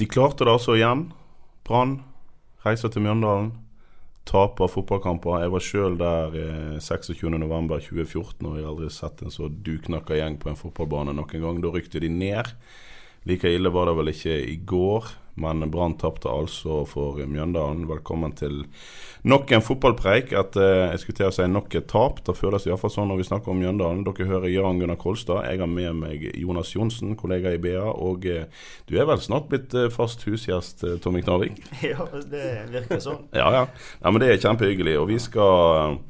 De klarte det altså igjen. Brann reiser til Mjøndalen. Taper fotballkamper. Jeg var sjøl der eh, 26.11.2014, og jeg har aldri sett en så duknakka gjeng på en fotballbane noen gang. Da rykte de ned. Like ille var det vel ikke i går, men Brann tapte altså for Mjøndalen. Velkommen til nok en fotballpreik. At, eh, jeg skulle til å si nok et tap. Det føles iallfall sånn når vi snakker om Mjøndalen. Dere hører Jan Gunnar Kolstad. Jeg har med meg Jonas Johnsen, kollega i BA. Og eh, du er vel snart blitt eh, fast husgjest, eh, Tommy Knarvik? Ja, det virker sånn. Ja, ja. ja men det er kjempehyggelig. Og vi skal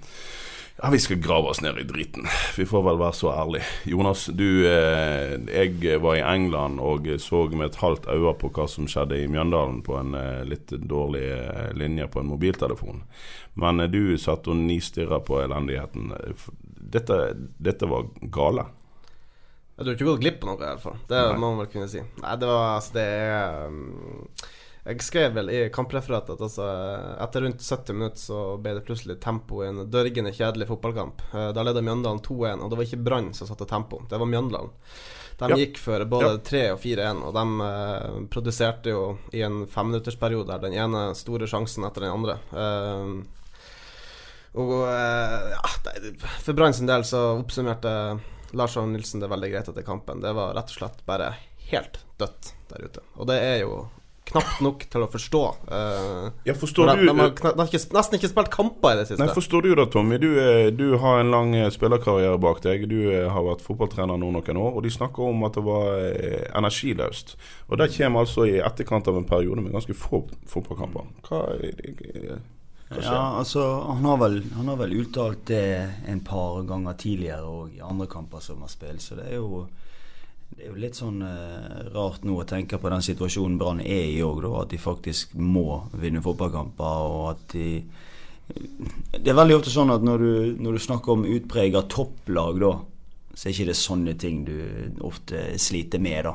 ja, vi skal grave oss ned i driten. Vi får vel være så ærlige. Jonas, du eh, Jeg var i England og så med et halvt øye på hva som skjedde i Mjøndalen på en eh, litt dårlig eh, linje på en mobiltelefon. Men eh, du satt og nistirra på elendigheten. Dette, dette var gale. Ja, Du har ikke gått glipp av noe, i hvert fall. Det Nei. må man vel kunne si. Nei, det var altså Det er um, Jeg skrev vel i kampreferatet at altså, etter rundt 70 minutter så ble det plutselig tempo i en dørgende kjedelig fotballkamp. Eh, Da ledet Mjøndalen 2-1, og det var ikke Brann som satte tempo, det var Mjøndalen. De Ja. gikk for både Ja. 3 og 4-1, og de eh, produserte jo i en femminuttersperiode den ene store sjansen etter den andre. Eh, og eh, ja, for Brann sin del så oppsummerte Lars Arne Nilsen det veldig greit etter kampen. Det var rett og slett bare helt dødt der ute. Og det er jo knapt nok til å forstå. Uh, Ja, forstår de, du de har de har ikke, nesten ikke spilt kamper i det siste. Nei, Forstår du da, Tommy? Du, eh, du har en lang eh, spillerkarriere bak deg. Du eh, har vært fotballtrener nå noen år, og de snakker om at det var eh, energiløst. Og det kommer altså i etterkant av en periode med ganske få fotballkamper. Hva, er det- hva skjer? Ja, altså han har, vel, han har vel uttalt det en par ganger tidligere og i andre kamper som har spilt, så det er jo det er jo litt sånn eh, rart nå å tenke på den situasjonen Brann er i òg. At de faktisk må vinne fotballkamper, og at de Det er veldig ofte sånn at når du, når du snakker om utprega topplag, da, så er ikke det sånne ting du ofte sliter med, da.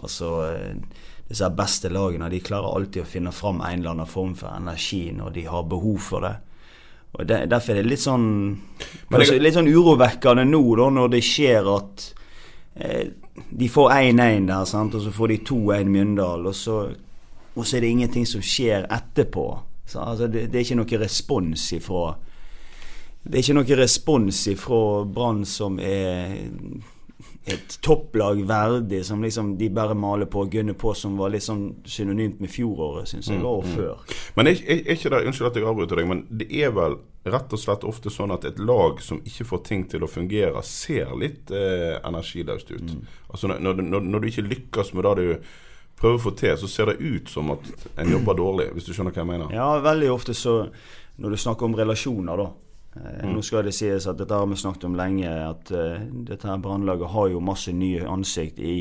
Altså eh, disse beste lagene de klarer alltid å finne fram en eller annen form for energi når de har behov for det. Og det, Derfor er det litt sånn Litt sånn urovekkende nå, da, når det skjer at eh, de får 1-1 der, sant? og så får de 2-1 Mjøndalen. og så, og så er det ingenting som skjer etterpå. Så, altså, det, det er ikke noe respons ifra Det er ikke noe respons ifra Brann som er et topplag verdig, som liksom de bare maler på og gunner på, som var litt sånn synonymt med fjoråret, syns jeg, og før. Men er, er, er ikke det, Unnskyld at jeg avbryter deg, men det er vel rett og slett ofte sånn at et lag som ikke får ting til å fungere, ser litt eh, energiløst ut. Altså når, når, når, når du ikke lykkes med det du prøver å få til, så ser det ut som at en jobber dårlig, hvis du skjønner hva jeg mener? Ja, veldig ofte så Når du snakker om relasjoner, da. Eh, Nå skal det sies at dette har vi snakket om lenge, at uh, dette her brannlaget har jo masse nye ansikt i,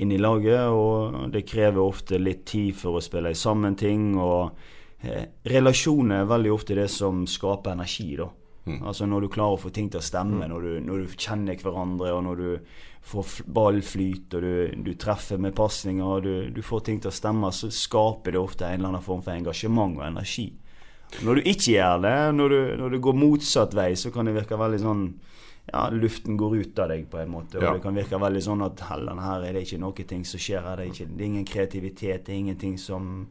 inn i laget, og det krever ofte litt tid for å spille sammen ting. og uh, Relasjoner er veldig ofte det som skaper energi, da. Altså Når du klarer å få ting til å stemme, når, du, når du kjenner hverandre, og når du får ballflyt, og du, du treffer med pasninger, og du, du får ting til å stemme, så skaper det ofte en eller annen form for engasjement og energi. Når du ikke gjør det, når du, når du går motsatt vei, så kan det virke veldig sånn ja, luften går ut av deg på en måte. Og Ja. det kan virke veldig sånn at Helland, her er det ikke noe ting som skjer her. Det er, ikke, det er ingen kreativitet, det er ingenting som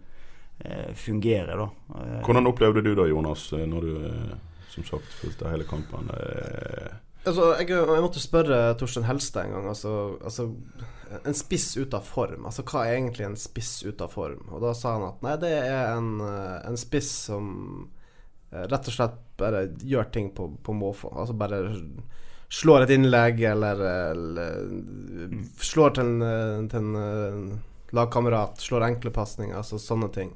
eh, fungerer, da. Eh, Hvordan opplevde du da, Jonas, eh, når du eh, som sagt fulgte hele kampen? Eh, Altså, jeg, jeg måtte spørre Torstein Helstad en gang. Altså, altså En spiss ut av form. Altså Hva er egentlig en spiss ut av form? Og da sa han at nei, det er en, eh, en spiss som eh, rett og slett bare gjør ting på, på måfå. Altså bare slår et innlegg eller, eller slår til en, eh, til en lagkamerat, slår enkle pasninger, altså sånne ting.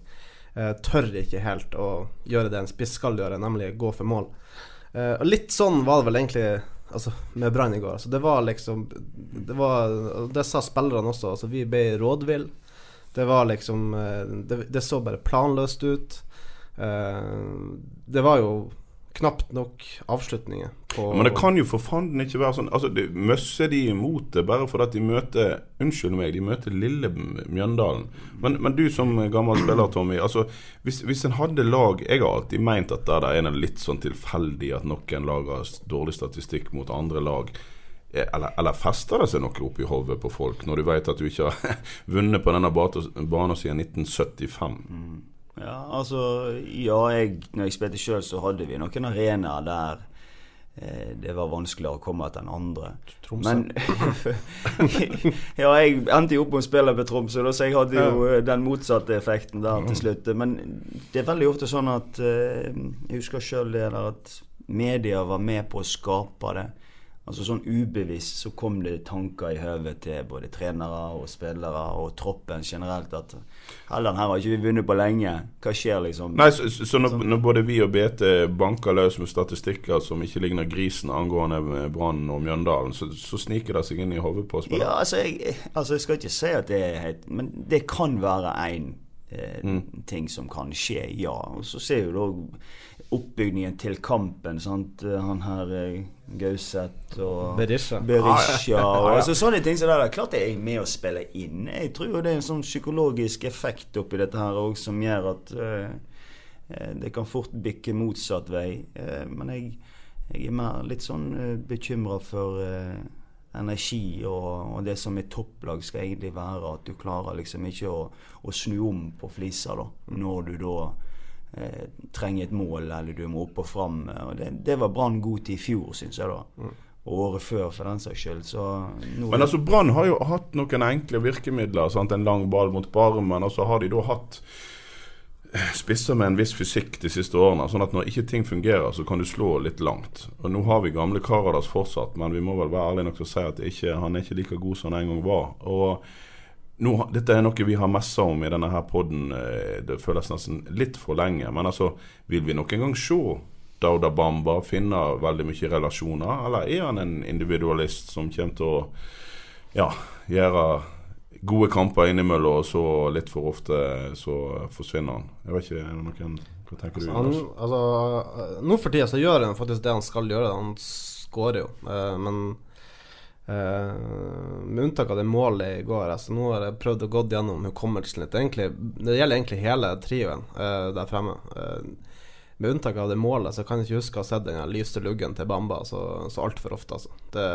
Eh, tør ikke helt å gjøre det en spiss skal gjøre, nemlig gå for mål. Eh, og litt sånn var det vel egentlig altså, med Brann i går. Altså, det var liksom Det, var, det sa spillerne også. Altså, vi ble rådville. Det var liksom eh, det, det, så bare planløst ut. Eh, det var jo knapt nok avslutninger. Ja, men det kan jo for fanden ikke være sånn Altså, det, Møsser de imot det bare fordi de møter Unnskyld meg, de møter lille Mjøndalen. Men, men, du som gammel spiller, Tommy. Altså, hvis, hvis en hadde lag Jeg har alltid meint at det er litt sånn tilfeldig at noen lag har dårlig statistikk mot andre lag. Eh, eller, eller fester det seg noe oppi hodet på folk når du vet at du ikke har vunnet på denne banen siden 1975? Mm. Ja, altså Ja, jeg, når jeg spilte sjøl, så hadde vi noen arenaer der eh, det var vanskeligere å komme etter enn andre. Tromsø. Men Ja, jeg endte jo opp med å spille på Tromsø, så jeg hadde jo ja. den motsatte effekten der til slutt. Men det er veldig ofte sånn at eh, Jeg husker sjøl det der at media var med på å skape det. Altså sånn ubevisst så kom det tanker i hodet til både trenere og spillere og troppen generelt at Helland, her har ikke vi vunnet på lenge. Hva skjer, liksom? Nei, Så, så når, når, både vi og BT banker løs med statistikker som ikke ligner grisen angående Brann og Mjøndalen, så, så, sniker det seg inn i hodet på spillere? Ja, altså jeg, altså jeg, skal ikke si at det er helt Men det kan være én eh, mm. ting som kan skje, ja. Og så ser du da oppbygningen til kampen. Sant? Han her eh, Gauseth og Berisha. Berisha og altså, sånne ting som så det er Klart det er med å spille inn. Jeg tror jo det er en sånn psykologisk effekt oppi dette her òg som gjør at det kan fort bikke motsatt vei. Men jeg, jeg, er mer litt sånn bekymra for energi og, og, det som er topplag skal egentlig være at du klarer liksom ikke å, å snu om på flisa da, når du da eh, trenger et mål, eller du må opp og fram. Og det, det var Brann god til i fjor, syns jeg. da. Mm. Og året før, for den saks skyld. Men altså, Brann har jo hatt noen enkle virkemidler. Sant? En lang ball mot barmen. Og så har de da hatt spisser med en viss fysikk de siste årene. Sånn at når ikke ting fungerer, så kan du slå litt langt. Og Nå har vi gamle Karadas fortsatt, men vi må vel være ærlige nok til å si at ikke, han er ikke like god som han en gang var. Og nå, dette er noe vi har messa om i denne her podden. Eh, det føles nesten litt for lenge. Men altså, vil vi noen gang se Dauda Bamba finne veldig mye relasjoner? Eller er han en individualist som kommer til å ja, gjøre gode kamper innimellom, og så litt for ofte så forsvinner han? Jeg vet ikke, noen Hva tenker altså, du? Han, altså, nå for tida så gjør han faktisk det han skal gjøre. Han skårer jo. Eh, men Uh, med unntak av det målet i går. Altså, nå har jeg prøvd å gå gjennom hukommelsen litt. Egentlig, det gjelder egentlig hele trioen uh, der fremme. Uh, med unntak av det målet så kan jeg ikke huske å ha sett den lyse luggen til Bamba så, så altfor ofte. Altså. Det,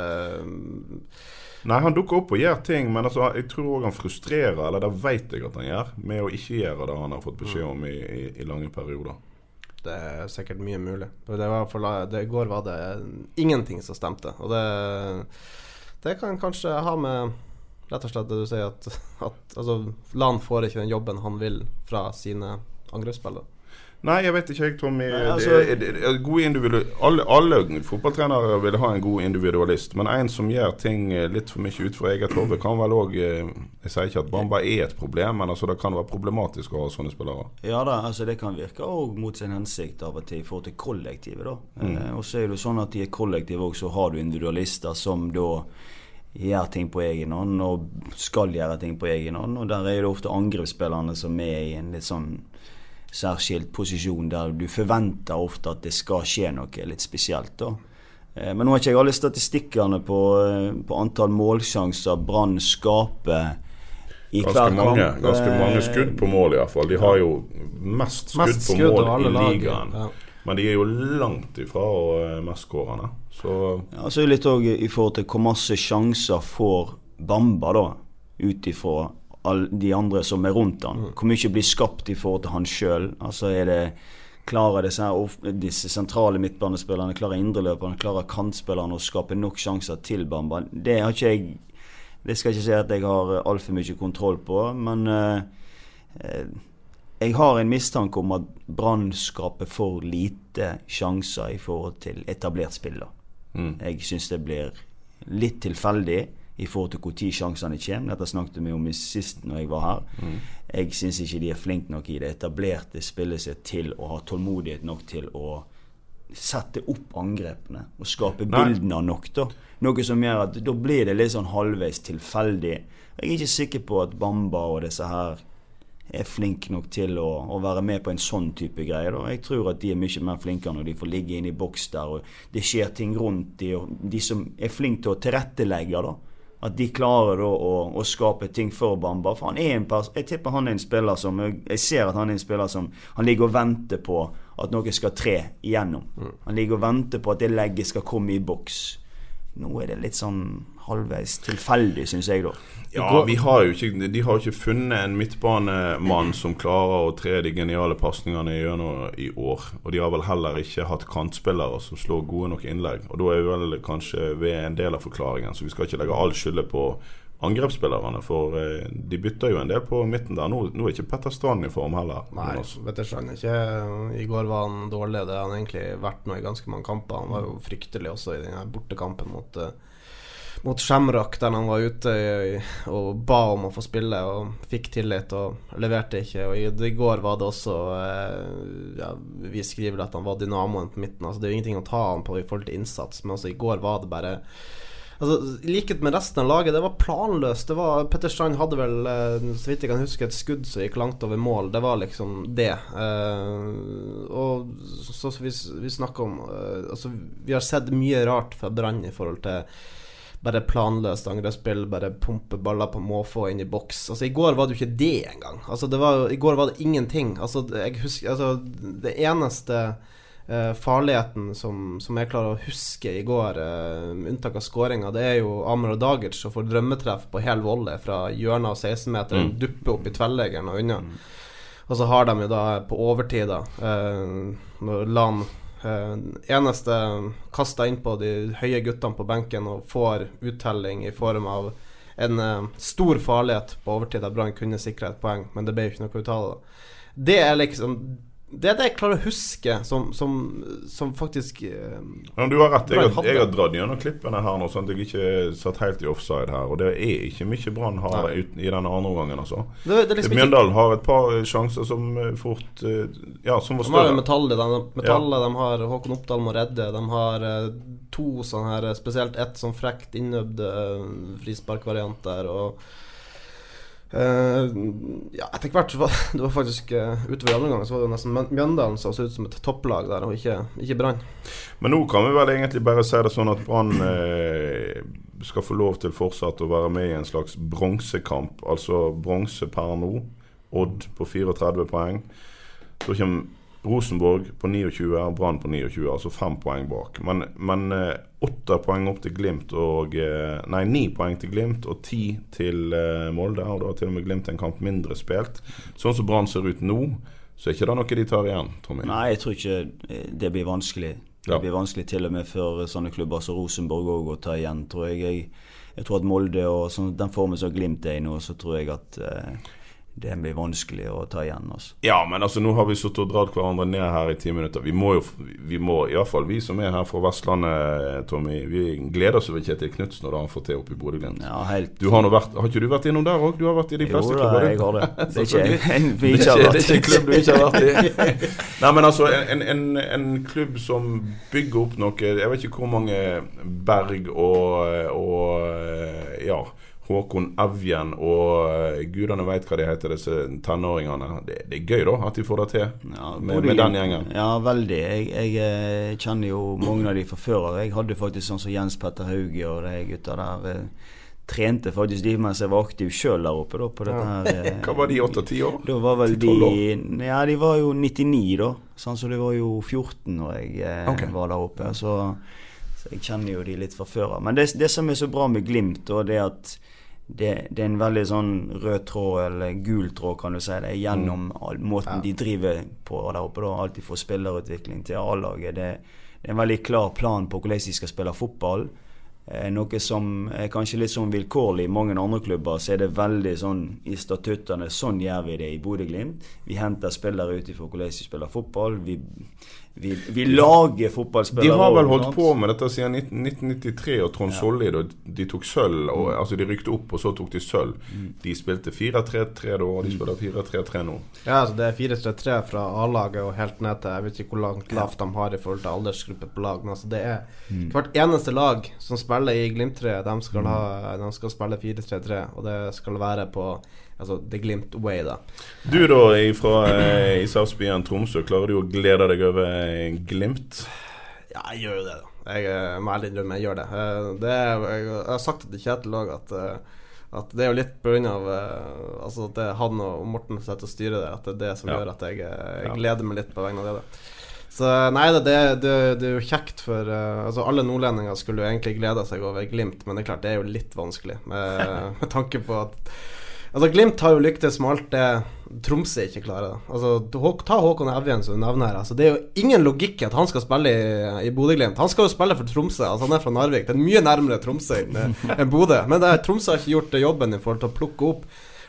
Nei, han dukker opp og gjør ting, men altså, jeg tror òg han frustrerer, eller det vet jeg at han gjør, med å ikke gjøre det han har fått beskjed om i, i, i lange perioder. Det er sikkert mye mulig. Det for, det, I går var det ingenting som stemte. Og det det kan kanskje ha med rett og slett det du sier, at, at altså, Lan får ikke den jobben han vil fra sine angrepsspillere. Nei, jeg vet ikke, jeg, Tommy. Nei, altså, det, det, alle, alle, fotballtrenere vil ha en god individualist, men en som gjør ting litt for mye ut fra eget hode, kan vel òg eh, Jeg sier ikke at Bamba er et problem, men altså, det kan være problematisk å ha sånne spillere. Ja da, altså det kan virke òg mot sin hensikt av og til i forhold til kollektivet, da. Mm. Eh, og så er det sånn at i et kollektiv òg så har du individualister som da gjør ting på egen hånd og skal gjøre ting på egen hånd. Og der er det ofte angrepsspillerne som er i en litt sånn særskilt posisjon der du forventer ofte at det skal skje noe litt spesielt. da. Eh, men nå har ikke jeg alle statistikkene på, eh, på antall målsjanser Brann skaper. I ganske, mange, ganske mange skudd på mål, iallfall. De har jo mest skudd mest på mål i ligaen. Ja. Men de er jo langt ifra eh, mestskårende. Så ja, så litt òg i forhold til hvor masse sjanser får Bamba, da, ut ifra de andre som er rundt han. Mm. Hvor mye blir skapt i forhold til han sjøl? Altså er det Klarer disse, disse sentrale midtbanespillerne, klarer indreløperne, klarer kantspillerne å skape nok sjanser til Bamba? Det har ikke jeg Det skal jeg ikke si at jeg har altfor mye kontroll på, men eh, jeg har en mistanke om at Brann skaper for lite sjanser i forhold til etablert spill. Mm. Jeg syns det blir litt tilfeldig i forhold til når sjansene kommer. Dette snakket vi om sist når jeg var her. Mm. Jeg syns ikke de er flinke nok i det etablerte spillet sitt til å ha tålmodighet nok til å sette opp angrepene og skape Nei. bildene nok. da. Noe som gjør at da blir det litt sånn halvveis tilfeldig. Jeg er ikke sikker på at Bamba og disse her er flinke nok til å, å være med på en sånn type greie. da. Jeg tror at de er mye mer flinkere når de får ligge inne i boks der og det skjer ting rundt de, og de som er flinke til å tilrettelegge. da. At de klarer da å, å skape ting for Bamba. For han er en pers Jeg tipper han er en spiller som Jeg ser at han er en spiller som Han ligger og venter på at noe skal tre igjennom. Han ligger og venter på at det legget skal komme i boks. Nå er det litt sånn halvveis tilfeldig, syns jeg, da. Ja, vi har jo ikke, De har jo ikke funnet en midtbanemann som klarer å tre de geniale pasningene gjennom i år. Og de har vel heller ikke hatt kantspillere som slår gode nok innlegg. Og da er vi vel kanskje ved en del av forklaringen, så vi skal ikke legge all skylda på angrepsspillerne. For eh, de bytter jo en del på midten der. Nå, nå er ikke Petter Strand i form heller. Nei, Petter vet du skjønner ikke I går var han dårlig. Det har han egentlig vært nå i ganske mange kamper. Han var jo fryktelig også i den bortekampen mot uh, mot Shamrock, der han var ute og ba om å få spille og fikk tillit og leverte ikke. Og i, går var det også eh, ja, Vi skriver at han var dynamoen på midten. Altså Det er jo ingenting å ta han på i forhold til innsats, men altså i går var det bare Altså, I likhet med resten av laget, det var planløst. Det var, Petter Strand hadde vel, eh, så vidt jeg kan huske, et skudd som gikk langt over mål. Det var liksom det. Uh, og så, så vi, vi snakker om uh, Altså, vi har sett mye rart fra Brann i forhold til bare planløst angrepsspill, bare pumpe baller på måfå inn i boks. Altså I går var det jo ikke det engang. Altså det var, I går var det ingenting. Altså jeg husker Altså Det eneste eh, farligheten som, som jeg klarer å huske i går, eh, med unntak av skåringa, det er jo Amr og Dagic som får drømmetreff på hel volley fra hjørnet av 16-meteren, Mm. duppe opp i tverrleggeren og unna. Og så har de jo da på overtid, da eh, når Lan eh, eneste kasta innpå de høye guttene på benken og får uttelling i form av en stor farlighet på overtid der Brann kunne sikre et poeng, men det ble jo ikke noe ut av det. Det er liksom Det er det jeg klarer å huske som, som, som faktisk eh, du har rett. Jeg har, jeg har dratt gjennom klippene her nå, sånn at jeg ikke satt helt i offside her. Og det er ikke mye Brann har i denne andre omgangen, altså. det, det liksom Mjøndalen har et par sjanser som eh, fort eh, Ja, som var De har større. metallet, de, metallet de har Håkon Oppdal må redde. De har eh, to sånne her Spesielt ett sånn frekt innøvd frisparkvariant der. Og eh, ja, etter hvert var det var faktisk uh, utover i andre gang så var det nesten Mjøndalen som så ut som et topplag der, og ikke, ikke Brann. Men nå kan vi vel egentlig bare si det sånn at Brann eh, skal få lov til fortsatt å være med i en slags bronsekamp. Altså bronse per nå. Odd på 34 poeng. Så kommer Rosenborg på 29 og Brann på 29, altså fem poeng bak. Men, men eh, åtte poeng opp til Glimt og eh, Nei, ni poeng til Glimt og ti til eh, Molde. Og da har til og med Glimt en kamp mindre spilt. Sånn som Brann ser ut nå, så er ikke det noe de tar igjen, Tommy. Nei, jeg tror ikke det blir vanskelig. Det blir vanskelig til og med for sånne klubber som Rosenborg òg å ta igjen, tror jeg. jeg. Jeg tror at Molde og sånn, den formen som Glimt er i nå, så tror jeg at eh, det blir vanskelig å ta igjen. Altså. Ja, men altså nå har vi sittet og dratt hverandre ned her i ti minutter. Vi må jo, vi må, iallfall vi som er her fra Vestlandet, Tommy, vi gleder oss over Kjetil Knutsen og det han får til oppe i Bodø-Glimt. Ja, helt har, vært, har ikke du vært innom der òg? Du har vært i de Jo da, klubber? jeg har det. Det er ikke en vi ikke har ikke- det er ikke en klubb du ikke har vært i. Nei, men altså, en, en, en klubb som bygger opp noe Jeg vet ikke hvor mange Berg og, og ja, Håkon Evjen og eh, gudene veit hva de heter, disse tenåringene. Det, det er gøy, da, at de får det til Ja, med, med den gjengen. Ja, veldig. Jeg, jeg eh, kjenner jo mange av de fra før av. Jeg hadde faktisk sånn som Jens Petter Hauge og de gutta der. eh, Trente faktisk de mens jeg var aktiv sjøl der oppe. da på dette her eh, Hva var de, åtte-ti år? Da var vel de 10-12 Ja, de var jo 99 da. Sånn, så de var jo 14 når jeg okay. Var der oppe. Så, så jeg kjenner jo de litt fra før av. Men det, det som er så bra med Glimt, da, det er at det, det er en veldig sånn rød tråd, eller gul tråd, kan du si, det gjennom all, måten de driver på der oppe. da, Alltid fra spillerutvikling til A-laget. Det, det er en veldig klar plan på hvordan de skal spille fotball. Eh, noe som er kanskje litt sånn vilkårlig i mange andre klubber, så er det veldig sånn i statuttene Sånn gjør vi det i Bodø-Glimt. Vi henter spillere ut ifra hvordan de spiller fotball. Vi, vi, vi lager fotballspillere. De har vel holdt på med dette siden 1993 og Trond ja. Sollid. Og de tok sølv. Og, altså De rykte opp, og så tok de sølv. De spilte 4-3-3 da, og de spiller 4-3-3 nå. Ja, altså det er 4-3-3 fra A-laget og helt ned til Jeg vet ikke hvor langt lavt de har i forhold til aldersgruppe på lag. Men altså det er hvert eneste lag som spiller i Glimt-treet, de, de skal spille 4-3-3. Og det skal være på Altså The Glimt Way, da. Du da, fra eh, Ishavsbyen Tromsø, klarer du å glede deg over eh, Glimt? Ja, jeg gjør jo det, da. Jeg eh, må ærlig innrømme jeg gjør det. Eh, det er, jeg, har sagt det til Kjetil òg, at, at det er jo litt pga. Altså at det er han og Morten som sitter og styrer det, at det er det som Ja. gjør at jeg, jeg gleder meg litt på vegne av det. da så nei det, det, det er jo kjekt for uh, Altså Alle nordlendinger skulle jo egentlig glede seg over Glimt, men det er klart det er jo litt vanskelig med, med tanke på at Altså Glimt har jo lyktes med alt det Tromsø ikke klarer. da. Altså Ta Håkon Evjen som du nevner her. Altså, det er jo ingen logikk i at han skal spille i, i Bodø-Glimt. Han skal jo spille for Tromsø. Altså Han er fra Narvik. Det er mye nærmere Tromsø enn enn Bodø. Men er, Tromsø har ikke gjort jobben i forhold til å plukke opp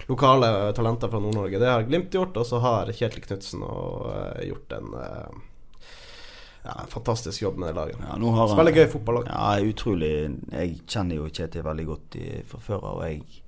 lokale talenter fra Nord-Norge. Det har Glimt gjort, og så har Kjetil Knutsen eh, gjort en uh, ja, fantastisk jobb med det laget. Ja, Spiller gøy fotball òg. Ja, utrolig. Jeg kjenner jo Kjetil veldig godt i, fra før av. jeg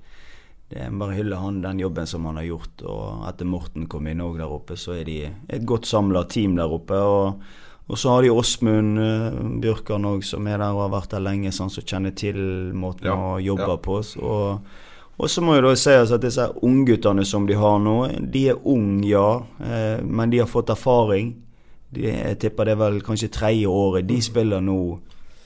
det er bare hylle han den jobben som han har gjort. Og etter Morten kom inn òg der oppe, så er de et godt samla team der oppe. Og, og så har de Åsmund uh, Bjørkan òg, som er der og har vært der lenge, sånn som kjenner til måten Ja, å jobbe ja. på. Og, og så må jo da sies at disse ungguttene som de har nå, de er unge, ja, eh, men de har fått erfaring. De, jeg tipper det er vel kanskje tredje året de spiller nå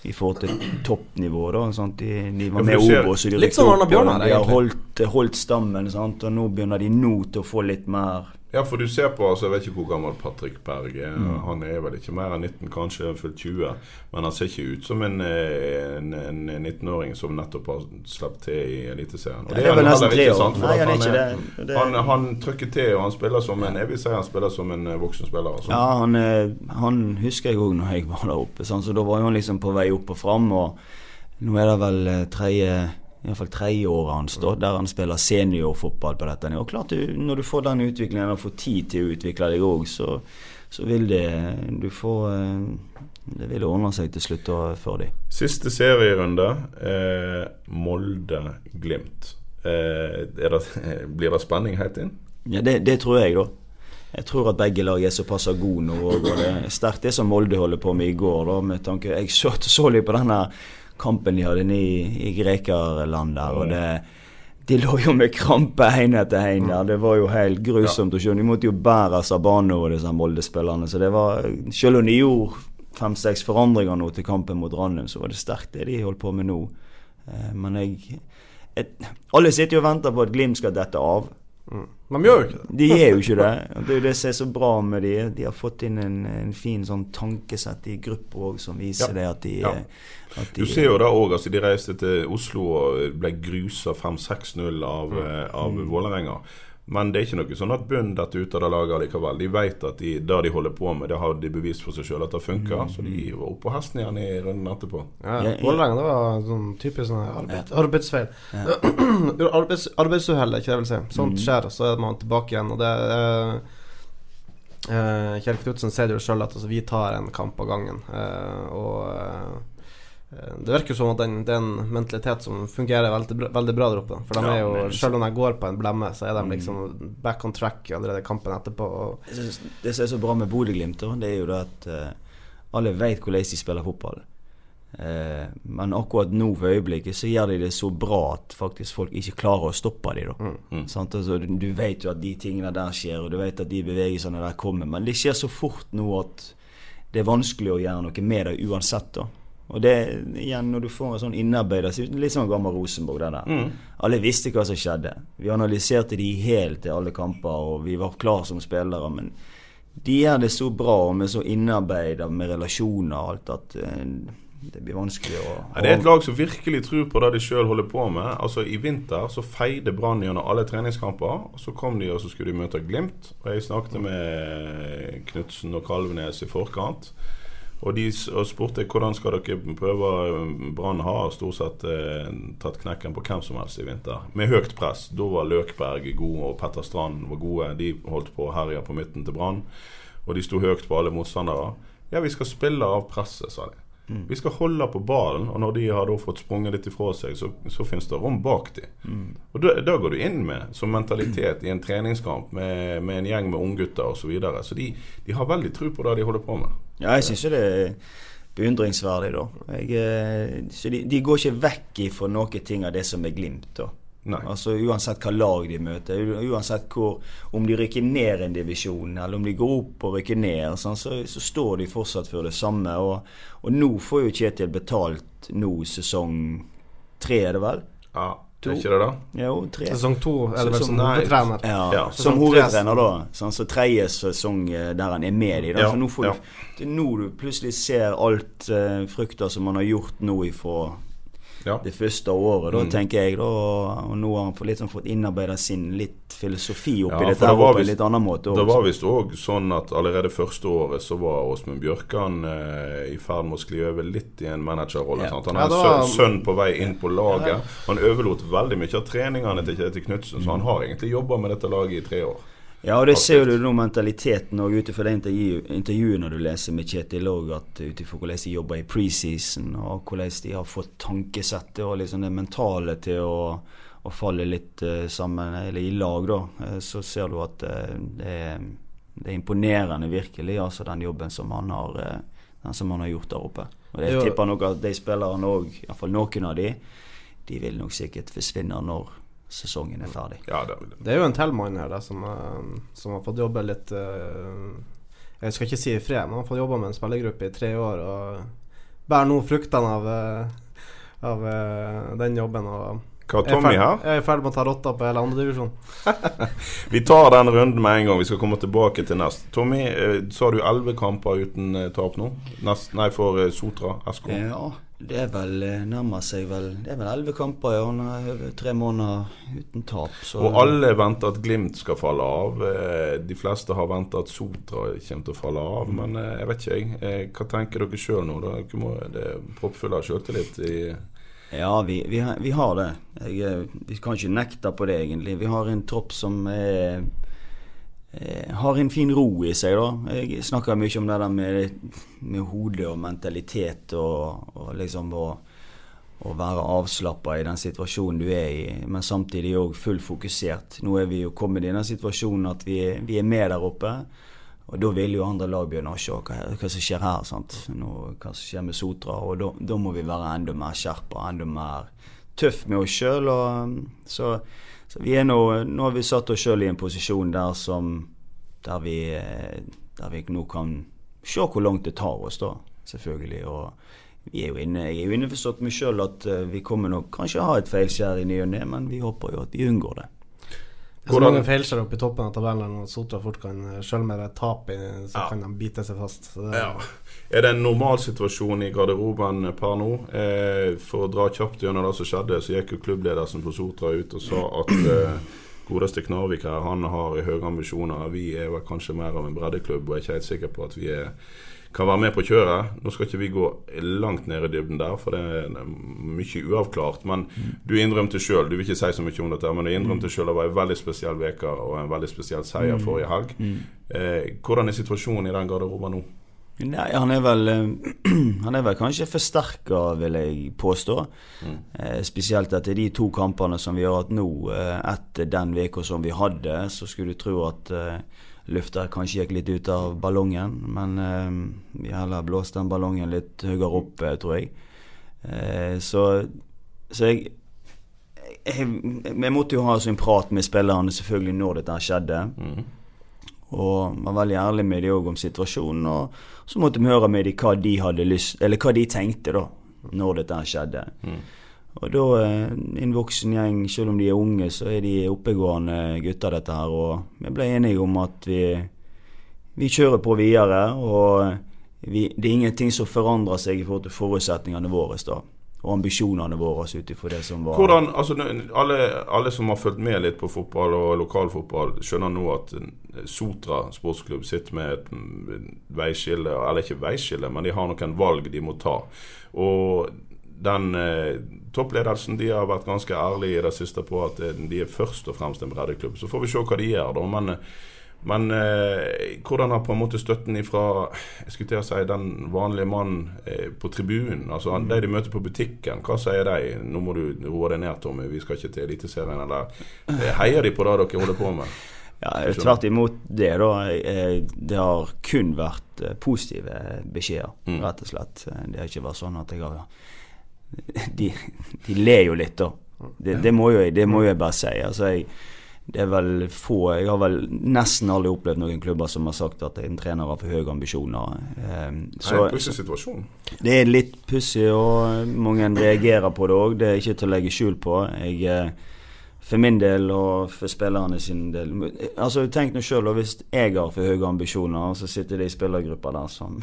i forhold til toppnivå. da, sant? De, de var Ja, med ser- Obo, så de Litt Arne opp, og Bjørnar, De har holdt, holdt stammen, sant? og nå begynner de nå til å få litt mer Ja, for du ser på altså, Jeg vet ikke hvor gammel Patrick Berg er. Mm. Han er vel ikke mer enn 19, kanskje fullt 20. Men han ser ikke ut som en, eh, en, en 19-åring som nettopp har sluppet til i Eliteserien. Og det, det er han nesten heller ikke, år. sant, Nei, han er han, ikke det. Han, han trykker til, og han spiller som en Jeg vil si han spiller som en eh, voksen spiller. Altså. Ja, han, eh, han husker jeg òg når jeg var der oppe. Sant? Så da var han liksom på vei opp og fram. Og nå er det vel tredje Iallfall tredje året hans da, der han spiller seniorfotball på dette. Og klart du, Når du får den utviklingen og får tid til å utvikle deg òg, så, så vil det Du får eh, Det vil ordne seg til slutt for dem. Siste serierunde. Eh, Molde-Glimt. Eh, blir det spenning helt inn? Ja, det, det tror jeg, da. Jeg tror at begge lag er såpass gode nå. Og det er sterkt det som Molde holder på med i går. da, med tanke, Jeg så, så litt på denne kampen de hadde inne i, i Grekerland der. og det de lå jo med krampe én etter én der. Det var jo helt grusomt å. De måtte jo bære Sabano og disse Molde-spillerne. Så det var Selv om de gjorde fem-seks forandringer nå til kampen mot Ranum, så var det sterkt det de holdt på med nå. Eh, Men jeg, jeg Alle sitter jo og venter på at Glimt skal dette av. De gjør jo ikke det. De er jo ikke det. Det er jo det som er så bra med de. De har fått inn en, en fin sånn tankesett i gruppa òg som viser Ja. det at de, Ja. at de Du ser jo da òg altså, De reiste til Oslo og ble grusa 5-6-0 av, mm. av Vålerenga. Men det er ikke noe sånn at bunnen detter ut av det laget likevel. De vet at de, det de holder på med, det har de bevist for seg sjøl at det funker. Så de var oppå på hesten igjen i runden etterpå. Ja, Ja, Vålerenga, det var sånn typisk sånn arbeid, arbeidsfeil. Arbeids, arbeidsuhell, ikke det vil si. Sånt skjer, og så er man tilbake igjen. Og det er Uh, Kjell Knutsen sier det jo sjøl at altså, vi tar en kamp av gangen. Uh, og eh, det virker som at den, det er en mentalitet som fungerer veldig, veldig bra der oppe. For de Ja, er jo, selv om de går på en blemme, så er de liksom back on track allerede kampen etterpå. Og Jeg synes Det som er så bra med Bodø-Glimt, det er jo det at uh, alle vet hvordan de spiller fotball. Uh, men akkurat nå for øyeblikket så gjør de det så bra at faktisk folk ikke klarer å stoppe dem. Da. Sant? Altså, du, du vet jo at de tingene der skjer, og du vet at de bevegelsene der kommer. Men det skjer så fort nå at det er vanskelig å gjøre noe med det uansett. da og det igjen når du får en sånn innarbeida Litt sånn gammel Rosenborg, det der. Alle visste hva som skjedde. Vi analyserte de helt til alle kamper, og vi var klar som spillere. Men de gjør det så bra og med så innarbeida med relasjoner og alt at eh, det blir vanskelig å Ja, det er et lag som virkelig tror på det de sjøl holder på med. Altså I vinter så feide Brann gjennom alle treningskamper. Og Så kom de og så skulle de møte Glimt. Og Jeg snakket med Knutsen og Kalvenes i forkant. Og de og spurte hvordan skal dere prøve Brann har stort sett eh, tatt knekken på hvem som helst i vinter. Med høyt press. Da var Løkberg god, og Petter Strand var gode. De holdt på å herje på midten til Brann. Og de sto høyt på alle motstandere. Ja, vi skal spille av presset, sa de. Mm. Vi skal holde på ballen, og når de har fått sprunget litt ifra seg, så, så finnes det rom bak dem. Mm. Og da, da går du inn med som mentalitet i en treningskamp med, med en gjeng med unggutter osv. Så, videre. så de, de har veldig tro på det de holder på med. Ja, jeg syns jo det er beundringsverdig, da. Jeg, eh, så de, de går ikke vekk ifra noen ting av det som er Glimt, da. Nei. Altså Uansett hva lag de møter, uansett hvor, om de rykker ned en divisjon, eller om de går opp og rykker ned, sånn, så, så står de fortsatt for det samme. Og, og nå får jo Kjetil betalt nå sesong tre, er det vel? Ja, er ikke det da? Jo, tre. Sesong to eller Sesong- som nei. hovedtrener. Ja, Ja. som tre. hovedtrener, da. Sånn, så tredje sesong eh, der han er med i. Da. Ja, Så nå får ja. du, det er nå du plutselig ser alt uh, frukter som man har gjort nå ifra Ja. det første året, da, Mm. tenker jeg. da Og nå har han fått, sånn, fått innarbeida sin litt filosofi oppi Ja, dette det her var på en litt annen måte. Det var visst òg sånn at allerede første året så var Åsmund Bjørkan eh, i ferd med å skli over litt i en managerrolle. Ja. Han Ja, har en sønn, sønn på vei inn på laget. Han overlot veldig mye av treningene til Kjetil Knutsen, så han har egentlig jobba med dette laget i tre år. Ja, og det ser du nå mentaliteten òg ut ifra det intervju, når du leser med Kjetil òg, at ut ifra hvordan de jobber i preseason, og hvordan de har fått tankesettet og liksom det mentale til å, å falle litt eh, sammen, eller i lag, da, eh, så ser du at eh, det, er, det er imponerende virkelig, altså den jobben som han har, den som han har gjort der oppe. Og jeg tipper nok at de spillerne òg, iallfall noen av de, de vil nok sikkert forsvinne når sesongen er ferdig. Ja, det jeg. Det er jo en til mann her da, som, eh, som har fått jobbe litt eh, Jeg skal ikke si i fred, men han har fått jobbe med en spillergruppe i tre år og bærer nå fruktene av, eh, av den jobben. Og Hva Tommy ferd- her? er i ferd med å ta rotta på hele andredivisjon. Vi tar den runden med en gang. Vi skal komme tilbake til nest. Tommy, eh, så har du elleve kamper uten eh, tap nå? Nest, nei, for eh, Sotra SK. Ja, det er vel nærmer seg vel Det er vel elleve kamper, ja. år, over tre måneder uten tap. Så Og alle venter at Glimt skal falle av. De fleste har venta at Sotra kommer til å falle av. Men eh, jeg vet ikke, jeg. Hva tenker dere sjøl nå? Dere må, det er proppfulle av sjøltillit i Ja, vi, vi, har- vi har det. Jeg, eh, vi kan ikke nekte på det, egentlig. Vi har en tropp som er eh, har en fin ro i seg, da. Jeg snakker mye om det der med, med hodet og mentalitet og, og liksom å, være avslappa i den situasjonen du er i, men samtidig òg fullt fokusert. Nå er vi jo kommet i den situasjonen at vi, vi er med der oppe. Og da vil jo andre lag begynne å se hva, hva som skjer her. Nå, hva som skjer med Sotra. Og da, må vi være enda mer skjerpa, enda mer tøff med oss sjøl. Så, så vi er nå Nå har vi satt oss sjøl i en posisjon der som der vi, der vi nå kan se hvor langt det tar oss, da. Selvfølgelig. Og vi er jo inne, jeg er jo innforstått med sjøl at eh, vi kommer nok kanskje ha et feilskjær i ny og ne, men vi håper jo at vi unngår det. Det er så Hvordan- mange feilskjær oppe i toppen av tabellen og Sotra fort kan Selv med det tap så Ja. kan de bite seg fast. Det, Ja. Er det en normalsituasjon i garderoben per nå? Eh, for å dra kjapt gjennom det som skjedde, så gikk jo klubbledelsen på Sotra ut og sa at eh, godeste Knarvik her, han har høye ambisjoner. Vi er vel kanskje mer av en breddeklubb og er ikke helt sikker på at vi er, kan være med på kjøret. Nå skal ikke vi gå langt ned i dybden der, for det er mye uavklart. Men du innrømte sjøl, du vil ikke si så mye om dette, men du innrømte sjøl det var en veldig spesiell uke og en veldig spesiell seier forrige helg. Eh, hvordan er situasjonen i den garderoben nå? Nei, han er vel eh, Han er vel kanskje forsterka, vil jeg påstå. Eh, spesielt etter de to kampene som vi har hatt nå. Eh, etter den uka som vi hadde, så skulle du tro at eh, lufta kanskje gikk litt ut av ballongen. Men eh, vi heller blåste den ballongen litt høyere opp, eh, tror jeg. Eh, så, så jeg jeg, jeg måtte jo ha en prat med spillerne selvfølgelig når dette skjedde. Og var veldig ærlig med dem òg om situasjonen. Og så måtte vi høre med dem hva de hadde lyst Eller hva de tenkte da når dette skjedde. Og da eh, en voksen gjeng, selv om de er unge, så er de oppegående gutter, dette her. Og vi ble enige om at vi, vi kjører på videre. Og vi, det er ingenting som forandrer seg i forhold til forutsetningene våre. da og ambisjonene våre ut ifra det som var Hvordan, altså alle, alle som har fulgt med litt på fotball og lokalfotball, skjønner nå at eh, Sotra sportsklubb sitter med et mm, veiskille, eller ikke veiskille, men de har noen valg de må ta. Og den eh, toppledelsen de har vært ganske ærlige i det siste på at eh, de er først og fremst en breddeklubb. Så får vi se hva de gjør, da. Men, eh, Men eh, hvordan har på en måte støtten ifra jeg skulle til å si, den vanlige mannen eh, på tribunen, altså Mm. de de møter på butikken, hva sier de? 'Nå må du roe deg ned, Tommy, vi skal ikke til Eliteserien', eller eh, heier de på det dere holder på med? Ja, Tvert imot det, da. Det har kun vært positive beskjeder, Mm. rett og slett. Det har ikke vært sånn at jeg har De, de ler jo litt, da. Det, det, må jo, jeg- det må jeg bare si. Altså, jeg, det er vel få Jeg har vel nesten aldri opplevd noen klubber som har sagt at en trener har for høye ambisjoner. Så, det er en pussig situasjon. det er litt pussig, og mange reagerer på det òg. Det er ikke til å legge skjul på. Jeg, eh, for min del og for spillerne sin del Altså Tenk nå sjøl hvis jeg har for høye ambisjoner, så sitter det i spillergrupper der som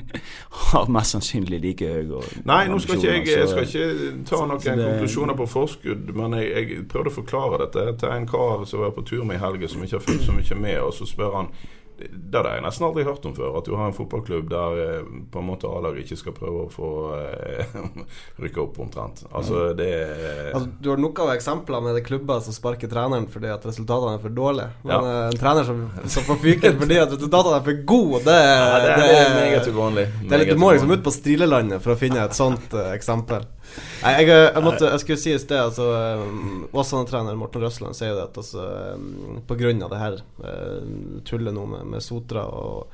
har mest sannsynlig like høye Mm. Nei, nå skal ikke jeg, jeg skal ikke ta noen det- konklusjoner på forskudd, men jeg, jeg prøvde å forklare dette til en kar som var på tur med i helga, som ikke har fulgt så mye med, og så spør han det har jeg nesten aldri hørt om før. At du har en fotballklubb der eh, på en måte A-laget ikke skal prøve å få eh, rykke opp, omtrent. Altså, det er Altså, du har nok av eksempler med det klubber som sparker treneren fordi at resultatene er for dårlige. Men Ja. eh, en trener som, som får fyken fordi at resultatene er for gode, det, ja, det, er- det er meget uvanlig. det er litt, Du må liksom ut på Strilelandet for å finne et sånt eksempel. Nei, jeg, eh, jeg, måtte, jeg skulle si i sted altså, eh, Åsane-trener Morten Røsland sier det at altså, eh, på grunn av det her eh, tullet nå med, med Sotra og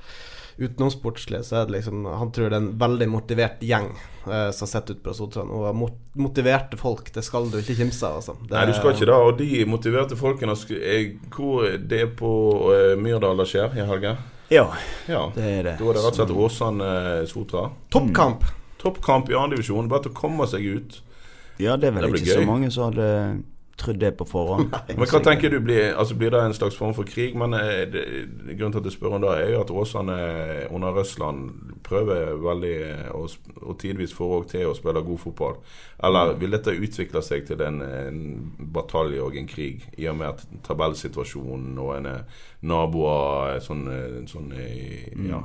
utenomsportslig, så er det liksom Han tror det er en veldig motivert gjeng eh, som sitter ute på Sotra nå. Mot, motiverte folk, det skal du ikke kimse av, altså. Det- Nei, du skal ikke det. Og de motiverte folkene Hvor det er på uh, Myrdal det skjer i helga? Ja, Ja. det er det. Da er det rett og slett Åsane-Sotra. Toppkamp! Toppkamp i andredivisjon. Bare til å komme seg ut. Ja, det er vel Det ikke ikke så mange som hadde trodd det på forhånd. Men hva tenker du blir Altså Blir det en slags form for krig? Men eh, det, grunnen til at jeg spør om det, er jo at Åsane under Røsland prøver veldig, eh, og, sp- og tidvis får òg til å spille god fotball. Eller vil dette utvikle seg til en, en batalje og en krig, i og med at tabellsituasjonen og en er naboer sånn, eh, sånn eh, ja,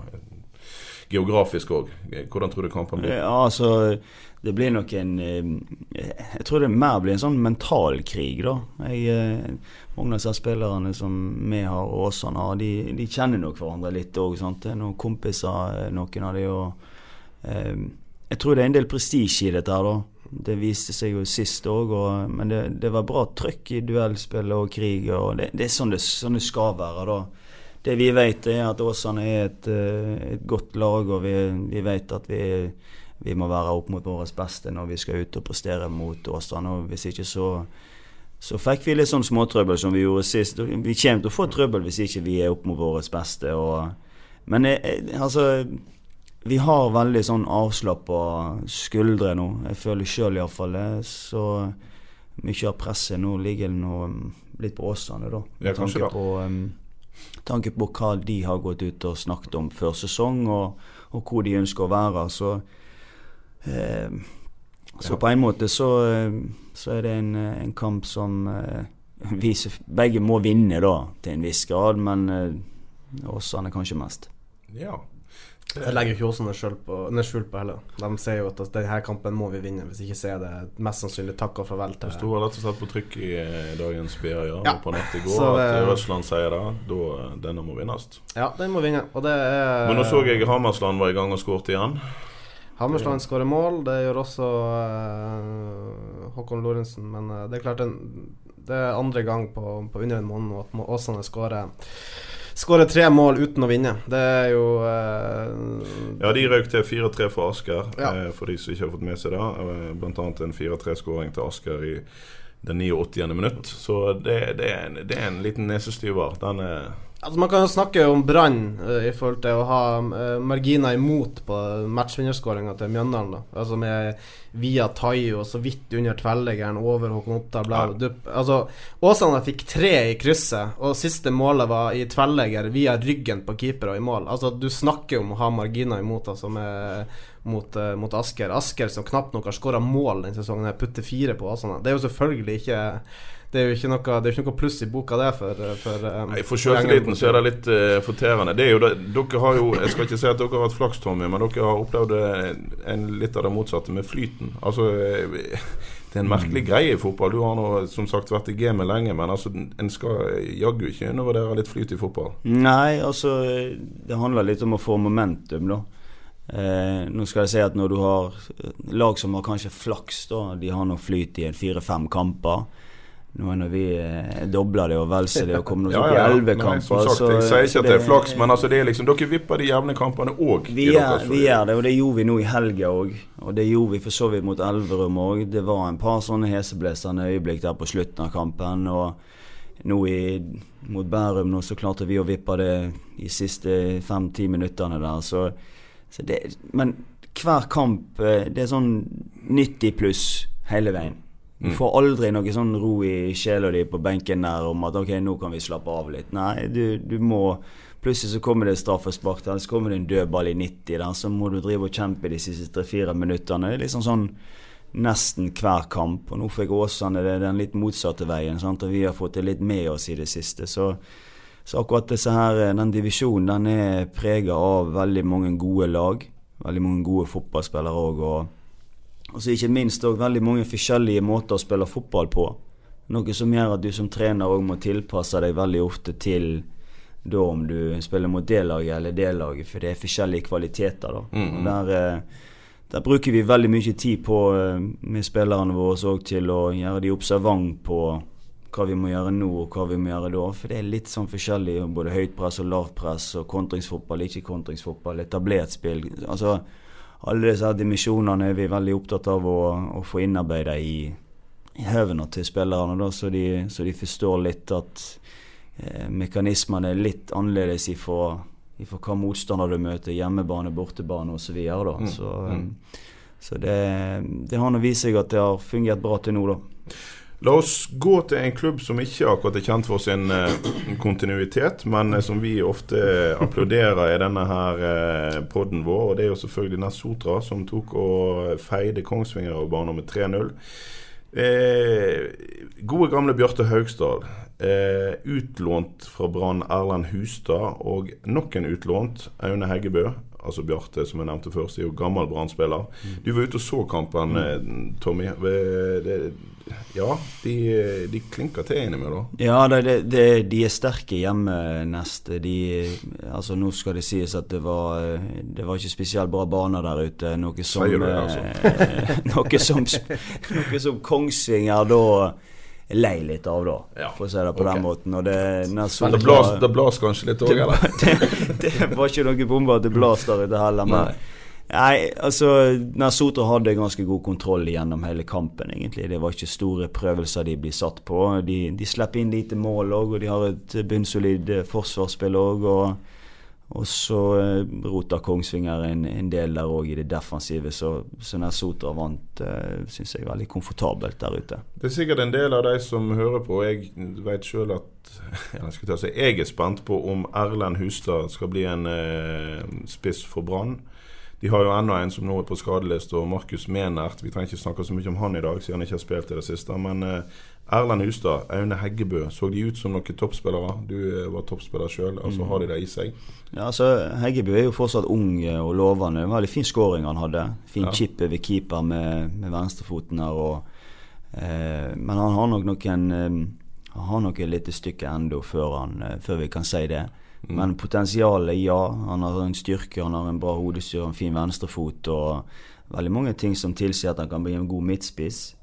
Geografisk òg. Hvordan tror du kampen blir? Ja, altså Det blir nok en eh, Jeg tror det mer blir en sånn mental krig, da. Jeg, eh, mange av disse spillerne som vi har, og Åsane har, de, de kjenner nok hverandre litt òg. Det er noen kompiser, eh, noen av de, og eh, Jeg tror det er en del prestisje i dette her, da. Det viste seg jo sist òg, men det, det var bra trøkk i duellspill og krig. og Det, det er sånn det, sånn det skal være, da. Det vi vet, er at Åsane er et, eh, et godt lag, og vi, vi vet at vi, vi må være opp mot vårt beste når vi skal ut og prestere mot Åsane. og Hvis ikke så så fikk vi litt sånn småtrøbbel som vi gjorde sist. Vi kommer til å få trøbbel hvis ikke vi er opp mot vårt beste. Og, men eh, eh, altså Vi har veldig sånn avslappa skuldre nå. Jeg føler sjøl iallfall det. Så mye av presset nå ligger nå um, litt på Åsane, da. Ja, kanskje tanke på um, tanke på hva de har gått ut og snakket om før sesong, og, og hvor de ønsker å være. Så, eh, så på en måte så, eh, så er det en, eh, en kamp som eh, viser begge må vinne, da, til en viss grad. Men eh, Åsane kanskje mest. Ja. Jeg legger ikke Åsane skjul på, heller. De sier jo at denne kampen må vi vinne. Hvis ikke så er det mest sannsynlig takk og farvel Det til sto rett og slett på trykk i eh, dagens BA ja, Ja. på nett i går Så, at Russland sier det. Da, eh, denne må vinnes. Ja, den må vinne. Og det er Men nå så jeg Hammersland var i gang og skåret igjen. Hammersland skårer mål. Det gjør også uh, Håkon Lorentzen. Men uh, det er klart en, Det er andre gang på, på under en måned at Åsane skårer Skårer tre mål uten å vinne. Det er jo eh, Ja, de røk til 4-3 for Asker, Ja. eh, for de som ikke har fått med seg det. Eh, Blant annet en 4-3-skåring til Asker i den 89. minutt. Så det, det, er, en, det er en liten nesestyver. Den er Altså Man kan jo snakke om Brann uh, i forhold til å ha uh, marginer imot på matchvinnerskåringa til Mjøndalen. da Altså med via og så vidt under tverrleggeren, over Håkon Oppdal. Bla, Ja. du, altså Åsane fikk tre i krysset, og siste målet var i tverrlegger via ryggen på keeper og i mål. Altså Du snakker om å ha marginer imot altså med, mot, uh, mot Asker. Asker som knapt nok har skåra mål denne sesongen, putter fire på Åsane. Det er jo selvfølgelig ikke det er jo ikke noe, det er ikke noe pluss i boka, det, for, for um, Nei, For sjøltilliten så er det litt uh, forterende. Det er jo det, dere har jo Jeg skal ikke si at dere har hatt flaks, Tommy, men dere har opplevd en, litt av det motsatte med flyten. Altså det er en merkelig greie i fotball. Du har nå som sagt vært i gamet lenge, men altså, en skal jaggu ikke undervurdere litt flyt i fotball. Nei, altså Det handler litt om å få momentum, da. Eh, nå skal jeg si at når du har lag som har kanskje flaks, da, de har nå flyt i fire-fem kamper. Nå når vi eh, dobler det og velser det og kommer oss opp i elleve kamper kamper sagt, Jeg sier ikke at det er flaks, men altså det er liksom, dere vipper de jevne kampene òg. Vi, vi, gjør det, og det gjorde vi nå i helga òg. Og det gjorde vi for så vidt mot Elverum òg. Det var en par sånne heseblesende øyeblikk der på slutten av kampen. Og nå i, mot Bærum nå så klarte vi å vippe det i siste fem-ti minuttene der. Så, så det, men hver kamp, eh, det er sånn 90 pluss hele veien. Du mm. får aldri noe sånn ro i sjela di på benken der om at ok, nå kan vi slappe av litt. Nei, du, du må Plutselig så kommer det straffespark, eller så kommer det en dødball i 90 der, så må du drive og kjempe de siste tre-fire minuttene. Det er liksom sånn nesten hver kamp. Og nå fikk Åsane det den litt motsatte veien, sant? og vi har fått det litt med oss i det siste. Så, så akkurat her, den divisjonen den er prega av veldig mange gode lag. Veldig mange gode fotballspillere òg. Og og så ikke minst òg veldig mange forskjellige måter å spille fotball på. Noe som gjør at du som trener òg må tilpasse deg veldig ofte til da om du spiller mot det laget eller det laget, for det er forskjellige kvaliteter. da. Mm. -hmm. der, eh, der, bruker vi veldig mye tid på eh, med spillerne våre òg til å gjøre de observant på hva vi må gjøre nå og hva vi må gjøre da. For det er litt sånn forskjellig, både høyt press og lavt press og kontringsfotball, ikke kontringsfotball, etablert spill. Altså, alle disse dimensjonene er vi veldig opptatt av å, å få innarbeida i, i høvene til spillerne, da, så, de, så, de, forstår litt at eh, mekanismene er litt annerledes ifra, ifra hva motstander du møter, hjemmebane, bortebane osv. Så, videre, mm. så, mm. så det, det har nå vist seg at det har fungert bra til nå, da. La oss gå til en klubb som ikke akkurat er kjent for sin uh, kontinuitet, men uh, som vi ofte applauderer i denne her uh, podden vår. Og det er jo selvfølgelig Nessotra, som tok og feide Kongsvinger og bare med 3-0. gode, gamle Bjarte Haugstad. utlånt fra Brann Erlend Hustad, og nok en utlånt Aune Heggebø altså Bjarte, som jeg nevnte først, er jo gammel Brann-spiller. Mm. Du var ute og så kampen, mm. Tommy. Det, ja, de, de klinker til innimellom. Ja, det, det, de er sterke hjemme neste. De, altså Nå skal det sies at det var, det var ikke spesielt bra baner der ute. Noe som, det, altså. noe som, noe som Kongsvinger da lei litt av, da, ja. for å si det på okay. den måten. Og det, Men det blas, det blas kanskje litt òg, eller? det, det, var ikke noen bombe at det blas der ute heller. Men nei. nei, altså Nasotra hadde ganske god kontroll gjennom hele kampen, egentlig. Det var ikke store prøvelser de blir satt på. De, de slipper inn lite mål òg, og de har et bunnsolid eh, forsvarsspill òg. Og og så eh, rota Kongsvinger en, en, del der òg i det defensive, så, så Sotra vant, uh, syns jeg veldig komfortabelt der ute. Det er sikkert en del av de som hører på. Jeg vet sjøl at jeg, si, jeg, er spent på om Erlend Hustad skal bli en eh, spiss for Brann. De har jo enda en som nå er på skadeliste, og Markus Menert. Vi trenger ikke snakke så mye om han i dag, siden han ikke har spilt i det siste. Men uh, Erlend Hustad, Aune Heggebø, så de ut som noen toppspillere? Du eh, var toppspiller sjøl, altså mm. har de det i seg? Ja, altså Heggebø er jo fortsatt ung og lovende. Veldig fin scoring han hadde. Fin ja. chip over keeper med, med venstrefoten her. Og, eh, men han har nok noen eh, Han har nok et lite stykke ennå før, eh, før, vi kan si det. Mm. Men potensialet, ja. Han har en styrke, han har en bra hodestyr, en fin venstrefot og veldig mange ting som tilsier at han kan bli en god midtspiss.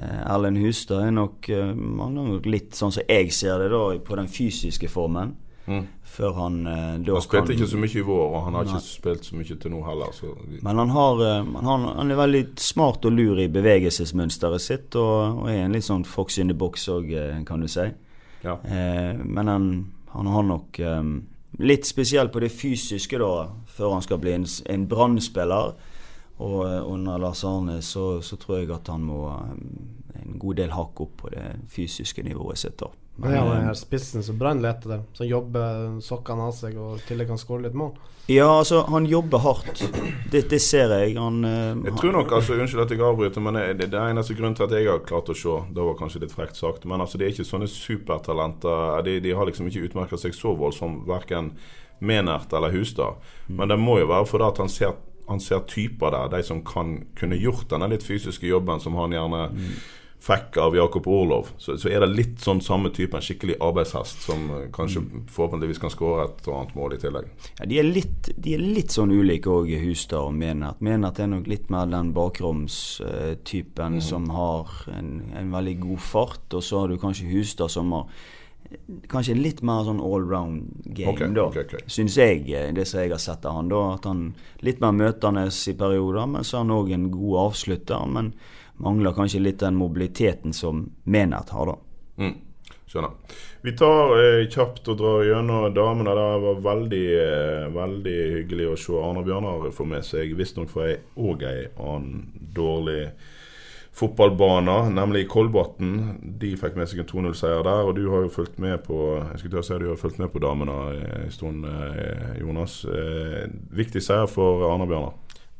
Eh, Erlend Hustad er nok, eh, er nok litt sånn som jeg ser det, da, på den fysiske formen. Mm. Før han eh, da Han spilte kan, ikke så mye i vår, og han har nei. ikke spilt så mye til nå heller. Men han, har, han, han, er veldig smart og lur i bevegelsesmønsteret sitt, og, og er en litt sånn fox in the box òg, kan du si. Ja. Eh, men han, han, har nok eh, litt spesielt på det fysiske, da, før han skal bli en, en brannspiller. Og eh, under Lars Arne så, så, tror jeg at han må eh, en god del hakk opp på det fysiske nivået sitt. da. Men ja, den her spissen som Brann leter der, som jobber sokkene av seg og til kan skåre litt mål. Ja, altså, han jobber hardt. Det, det ser jeg. Han eh, Jeg tror nok, altså, Unnskyld at jeg avbryter, men det, det er eneste grunnen til at jeg har klart å se Det var kanskje litt frekt sagt, men altså, det er ikke sånne supertalenter. De, de har liksom ikke utmerka seg så voldsomt, verken Menert eller Hustad. Men det må jo være fordi at han ser, han ser typer der, de som kan kunne gjort denne litt fysiske jobben som han gjerne fikk av Jakob Orlov. Så, så er det litt sånn samme type, en skikkelig arbeidshest, som kanskje kanskje forhåpentligvis kan skåre et og annet mål i tillegg. Ja, de, er litt, de er litt sånn ulike òg, Hustad og Menert. Menert er nok litt mer den bakromstypen som har en, en veldig god fart. Og så har du kanskje Hustad som har eh, kanskje litt mer sånn allround game, okay, da. Okay, okay. Syns jeg, eh, det som jeg har sett av han. da At han litt mer møtende i perioder, men så er han òg en god avslutter. Men mangler kanskje litt den mobiliteten som Menert har, da. Mm. Skjønner. Vi tar eh, kjapt og drar gjennom damene. Det var veldig eh, veldig hyggelig å se Arne Bjørnar få med seg visstnok fra ei òg ei annen dårlig fotballbane, nemlig Kolbotn. De fikk med seg en 2-0-seier der, og du har jo fulgt med på jeg skulle si du har fulgt med på damene en stund, eh, Jonas. Eh, viktig seier for Arne Bjørnar.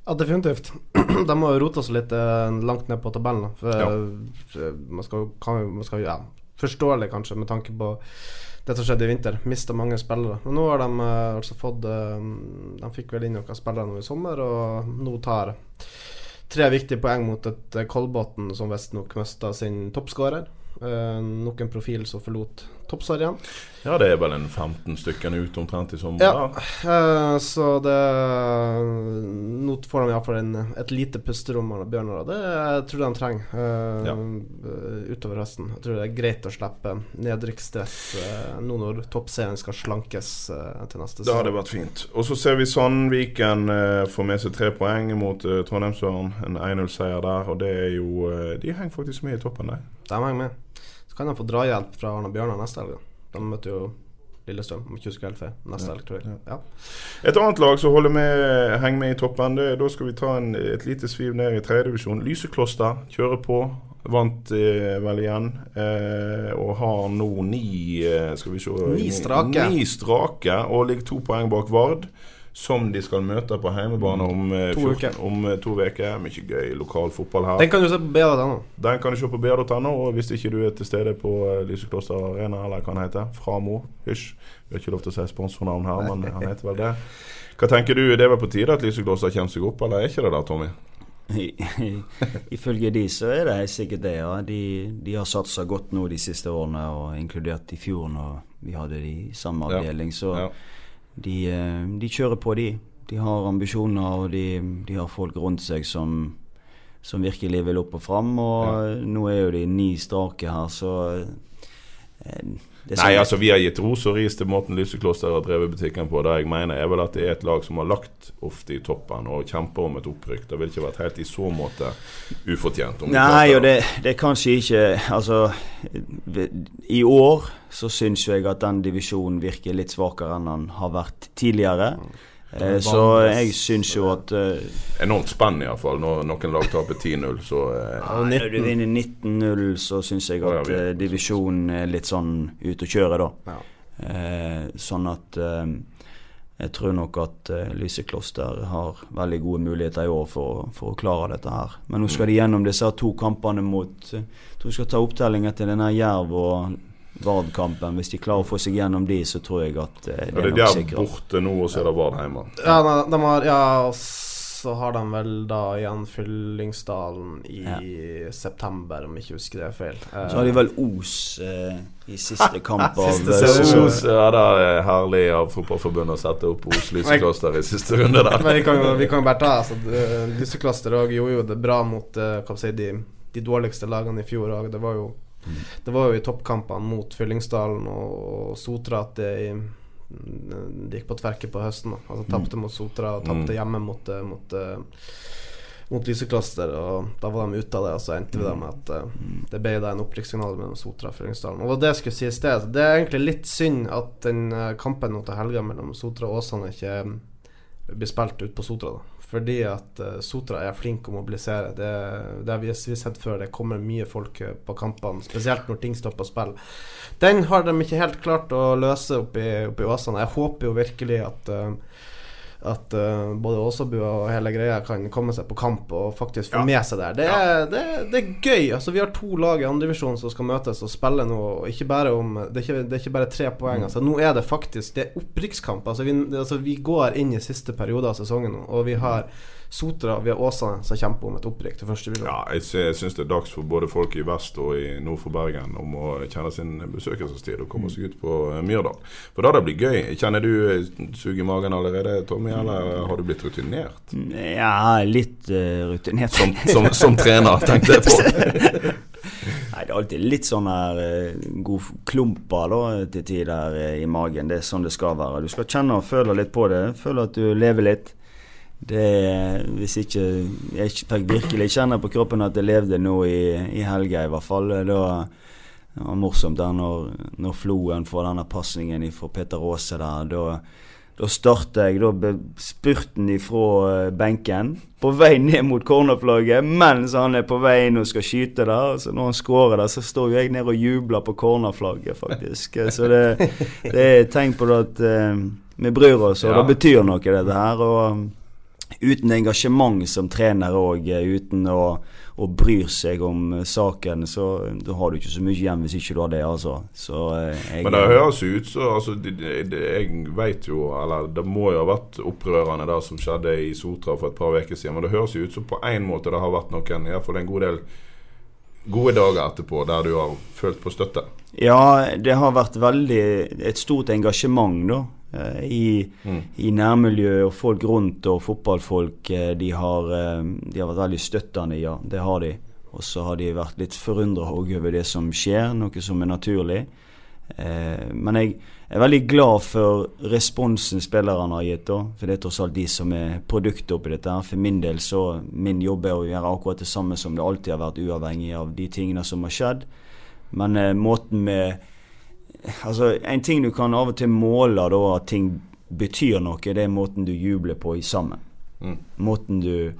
Ja, definitivt. De må rote oss litt eh, langt ned på tabellen. For Ja. eh, man skal, kan, man skal ja, Forståelig, kanskje, med tanke på det som skjedde i vinter. Mista mange spillere. Men nå har de eh, altså fått eh, De fikk vel inn noen spillere nå i sommer, og nå tar tre viktige poeng mot et eh, Kolbotn som visstnok mista sin toppskårer. Uh, nok en profil som forlot toppserien. Ja, det er vel en 15 stykker ut omtrent i sommer. Ja. Eh, så det Nå får de iallfall et lite pusterom av Bjørnar, og det jeg tror de trenger eh, Ja. eh, utover høsten. Jeg tror det er greit å slippe nedrykksstress eh, nå når toppserien skal slankes eh, til neste Det hadde vært fint. Og så ser vi Sandviken eh, får med seg tre poeng mot uh, Trondheimsøren. En 1-0-seier der. Og det er jo eh, De henger faktisk med i toppen, de. De henger med. Så kan de få drahjelp fra Arne Bjørnar neste helg. De møter jo Lillestrøm, om ikke husker helt feil. Neste helg, tror jeg. Ja. Et annet lag som holder med, henger med i toppen, det, da skal vi ta en, et lite sviv ned i tredjedivisjon. Lysekloster kjører på. Vant eh, vel igjen. Eh, og har nå ni eh, Skal vi se Ni strake. Ni strake og ligger to poeng bak Vard. Som de skal møte på hjemmebane om eh, To uker. om eh, to uker. Mye gøy lokal fotball her. Den kan du se på BA.no. Den kan du se på BR.no, og hvis ikke du er til stede på eh, Lysekloster Arena, eller hva han heter, Framo, hysj. Vi har ikke lov til å si sponsornavn her, men han heter vel det. Hva tenker du, det er vel på tide at Lysekloster kommer seg opp, eller er ikke det der, Tommy? Ifølge de så er det helt sikkert det. ja. De, de har satsa godt nå de siste årene, og inkludert i fjor når vi hadde de i samme Ja. avdeling. Så Ja. De, eh, de kjører på, de. De har ambisjoner, og de, de har folk rundt seg som, som virkelig vil opp og fram. Og nå er jo de ni strake her, så eh, Nei, sånn- altså vi har gitt ros og ris til måten Lysekloster har drevet butikken på. Det jeg mener er vel at det er et lag som har lagt ofte i toppen og kjemper om et opprykk. Det ville ikke vært helt i så måte ufortjent. Nei, og det, det er kanskje ikke Altså, i år så syns jeg at den divisjonen virker litt svakere enn den har vært tidligere. Eh, så jeg syns jo at eh, Enormt spenn iallfall når noen lag taper 10-0, så eh, Når du vinner 19-0, så syns jeg at vi- eh, divisjonen er litt sånn ute å kjøre, da. Ja. Eh, sånn at eh, jeg tror nok at uh, Lysekloster har veldig gode muligheter i år for, for å klare dette her. Men nå skal de gjennom disse to kampene mot Jeg tror de skal ta opptellinger til denne Jerv og Vard-kampen. Hvis de klarer å få seg gjennom de, så tror jeg at eh, ja, det det er er nok sikkert. borte nå, og så er det Vard hjemme. Ja, de, de har, ja, så har de vel da igjen Fyllingsdalen i september, om jeg ikke husker det er feil. Eh, Så har de vel Os eh, i siste kamp av Siste eh. Os, ja, det er herlig av Fotballforbundet å sette opp Os Lysekloster i siste runde der. Men vi kan jo vi kan bare ta altså, eh, Lysekloster òg gjorde jo det bra mot eh, hva si, de, de dårligste lagene i fjor òg. Det var jo Det var jo i toppkampene mot Fyllingsdalen og, Sotra at det, mm, det gikk på tverke på høsten. Da. Altså Tapte mot Sotra og tapte Mm. hjemme mot, eh, mot, eh, mot Lysekloster. Og da var de ute av det, og så endte vi da med at eh, det ble da en opprykkssignal mellom Sotra og Fyllingsdalen. Og det jeg skulle si i sted, det er egentlig litt synd at den kampen nå til helga mellom Sotra og Åsane ikke blir spilt ut på Sotra, da. Fordi at uh, Sotra er flink å mobilisere. Det, det har vi, sett før. Det kommer mye folk eh, på kampene, spesielt når ting på spill. Den har de ikke helt klart å løse oppe i Åsane. Jeg håper jo virkelig at uh, at uh, både Åsabua og hele greia kan komme seg på kamp og faktisk få ja. med seg der. Det er, det, det er, gøy. Altså, vi har to lag i andredivisjon som skal møtes og spille nå. Og ikke bare om, det, er ikke, det er ikke bare tre poeng. Mm. Altså, nå er det faktisk Det er opprykkskamp. Altså, vi, altså, vi går inn i siste periode av sesongen nå, og vi har Sotra vi har Åsane som kjemper om et opprykk til første divisjon. Ja, jeg, jeg syns det er dags for både folk i vest og i nord for Bergen om å kjenne sin besøkelsestid og komme seg ut på uh, Myrdal. For da det blir gøy. Kjenner du uh, sug i magen allerede, Tommy, eller har du blitt rutinert? Ja, litt uh, rutinert. Som, som, som, trener, tenkte jeg på. Nei, Det er alltid litt sånn her god klumper da, til tider i magen. Det er sånn det skal være. Du skal kjenne og føle litt på det. Føle at du lever litt. Det, hvis ikke jeg fikk virkelig kjenne på kroppen at jeg levde nå i, i helga, i hvert fall. Da, det var morsomt der når, når Floen får denne pasningen fra Peter Aase der. Da, da starta jeg da spurten ifra eh, benken, på vei ned mot cornerflagget, mens han er på vei inn og skal skyte der. Så når han skårer der, så står jo jeg ned og jubler på cornerflagget, faktisk. Så det, det er tegn på at uh, vi bryr oss, og ja. det betyr noe, dette her. og uten engasjement som trener òg, eh, uten å, å bry seg om eh, saken, så da har du ikke så mye igjen hvis ikke du har det, altså. Så, eh, jeg, Men det høres jo ut så altså, det, det, Jeg vet jo, eller det må jo ha vært opprørende det som skjedde i Sotra for et par uker siden, men det høres jo ut som på en måte det har vært noen, iallfall en god del gode dager etterpå der du har følt på støtte? Ja, det har vært veldig et stort engasjement, da. Eh, I, mm. i nærmiljøet og folk rundt og fotballfolk. Eh, de har, eh, de har, vært veldig støttende, ja. Det har de. Og så har de vært litt forundra over det som skjer, noe som er naturlig. Men jeg er veldig glad for responsen spillerne har gitt. da, For det er tross alt de som er produktet oppi dette. For min del så min jobb er å gjøre akkurat det samme som det alltid har vært, uavhengig av de tingene som har skjedd. Men måten med Altså, en ting du kan av og til måle da, at ting betyr noe, det er måten du jubler på i sammen. Mm. Måten du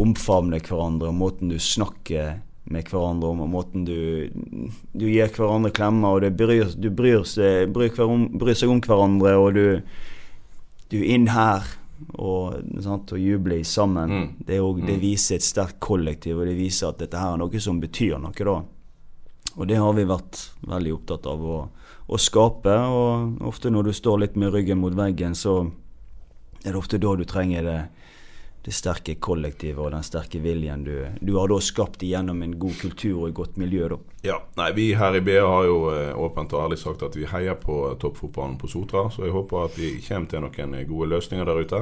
omfavner hverandre, måten du snakker med hverandre om, og måten du, du gir hverandre klemmer, og bryr, du bryr seg, bryr, bryr seg, om hverandre, og du, du er inn her og, sant, og jubler sammen. Mm. Det, også, det, mm. viser et sterkt kollektiv, og det viser at dette her er noe som betyr noe, da. Og det har vi vært veldig opptatt av å, å, skape. Og ofte når du står litt med ryggen mot veggen, så er det ofte da du trenger det, det sterke kollektivet og den sterke viljen du, du har da skapt gjennom en god kultur og et godt miljø. da. Ja, nei, Vi her i BA har jo eh, åpent og ærlig sagt at vi heier på toppfotballen på Sotra. Så jeg håper at vi kommer til noen gode løsninger der ute.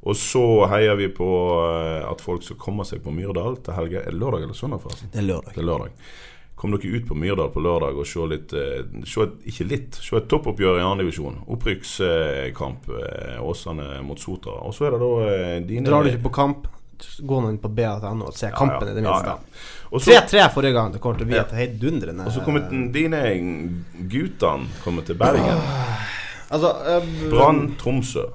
Og så heier vi på eh, at folk skal komme seg på Myrdal til helga. Er det lørdag eller søndag, forresten? Det er lørdag. Det er lørdag. Kom dere ut på Myrdal på lørdag og se litt eh, se et, Ikke litt, se et toppoppgjør i andredivisjon. Opprykkskamp. Eh, Åsane mot Sotra. Og så er det da eh, dine Drar du ikke på kamp? Gå nå inn på BA.no og se kampen, ja, ja. i det minste. 3-3 ja, forrige gang. Det kommer til å bli et heidundrende Og så kommer dine guttene kommer til Bergen. altså uh, Brann Tromsø.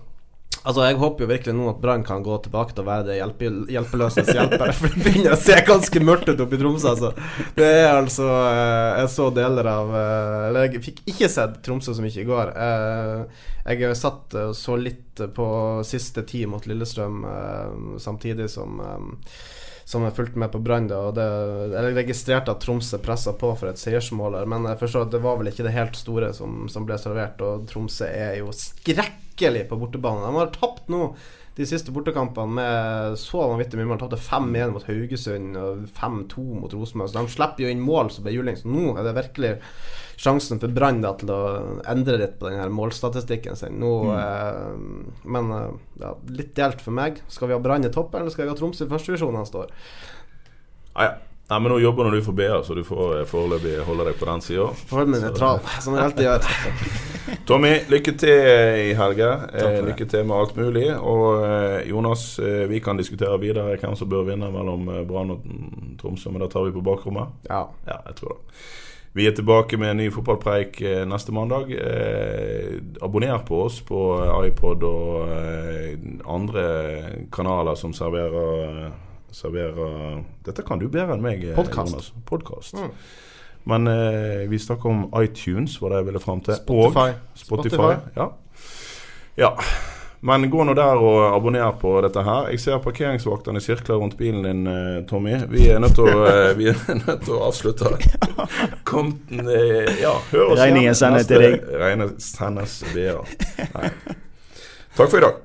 Altså, Jeg håper jo virkelig nå at Brann kan gå tilbake til å være det hjelpe, hjelpeløses hjelper. For det begynner å se ganske mørkt ut oppe i Tromsø. Altså. Det er altså eh, Jeg så deler av eh, Eller jeg fikk ikke sett Tromsø så mye i går. Eh, jeg satt og så litt på siste tid mot Lillestrøm samtidig som som jeg fulgte med på Brann. Jeg registrerte at Tromsø pressa på for et seiersmåler, men jeg forstår at det var vel ikke det helt store som, som ble servert. Og Tromsø er jo skrekkelig på bortebane. De har tapt nå de siste bortekampene med så vanvittig mye. Man tapte 5-1 mot Haugesund og 5-2 mot Rosenborg. Så de slipper jo inn mål som ble juling. Så nå er det virkelig sjansen for Brann til å endre litt på den målstatistikken sin. Nå, mm. eh, men eh, ja, litt delt for meg. Skal vi ha Brann i topp, eller skal vi ha Tromsø i førstedivisjon neste år? Ah, ja. Nei, men Nå jobber du for BA, så du får eh, foreløpig holde deg på den sida. Som jeg alltid gjør. Tommy, lykke til i helga. Eh, lykke til med alt mulig. Og eh, Jonas, eh, vi kan diskutere videre hvem som bør vinne mellom eh, Brann og Tromsø, men da tar vi på bakrommet. Ja. ja jeg tror det. Vi er tilbake med en ny fotballpreik eh, neste mandag. Eh, abonner på oss på iPod og eh, andre kanaler som serverer, serverer Dette kan du bedre enn meg. eh, Podcast. Jonas. Mm. Men eh, vi snakker om iTunes, var det jeg ville fram til. Spotify. Og Spotify. Spotify. Ja. ja. Men gå nå der og abonner på dette her. Jeg ser parkeringsvaktene sirkler rundt bilen din, eh, Tommy. Vi er nødt til å, eh, vi nødt til å avslutte. Kom, ja, hør oss Regningen sendes til deg. Regningen sendes via. Nei. Takk for i dag.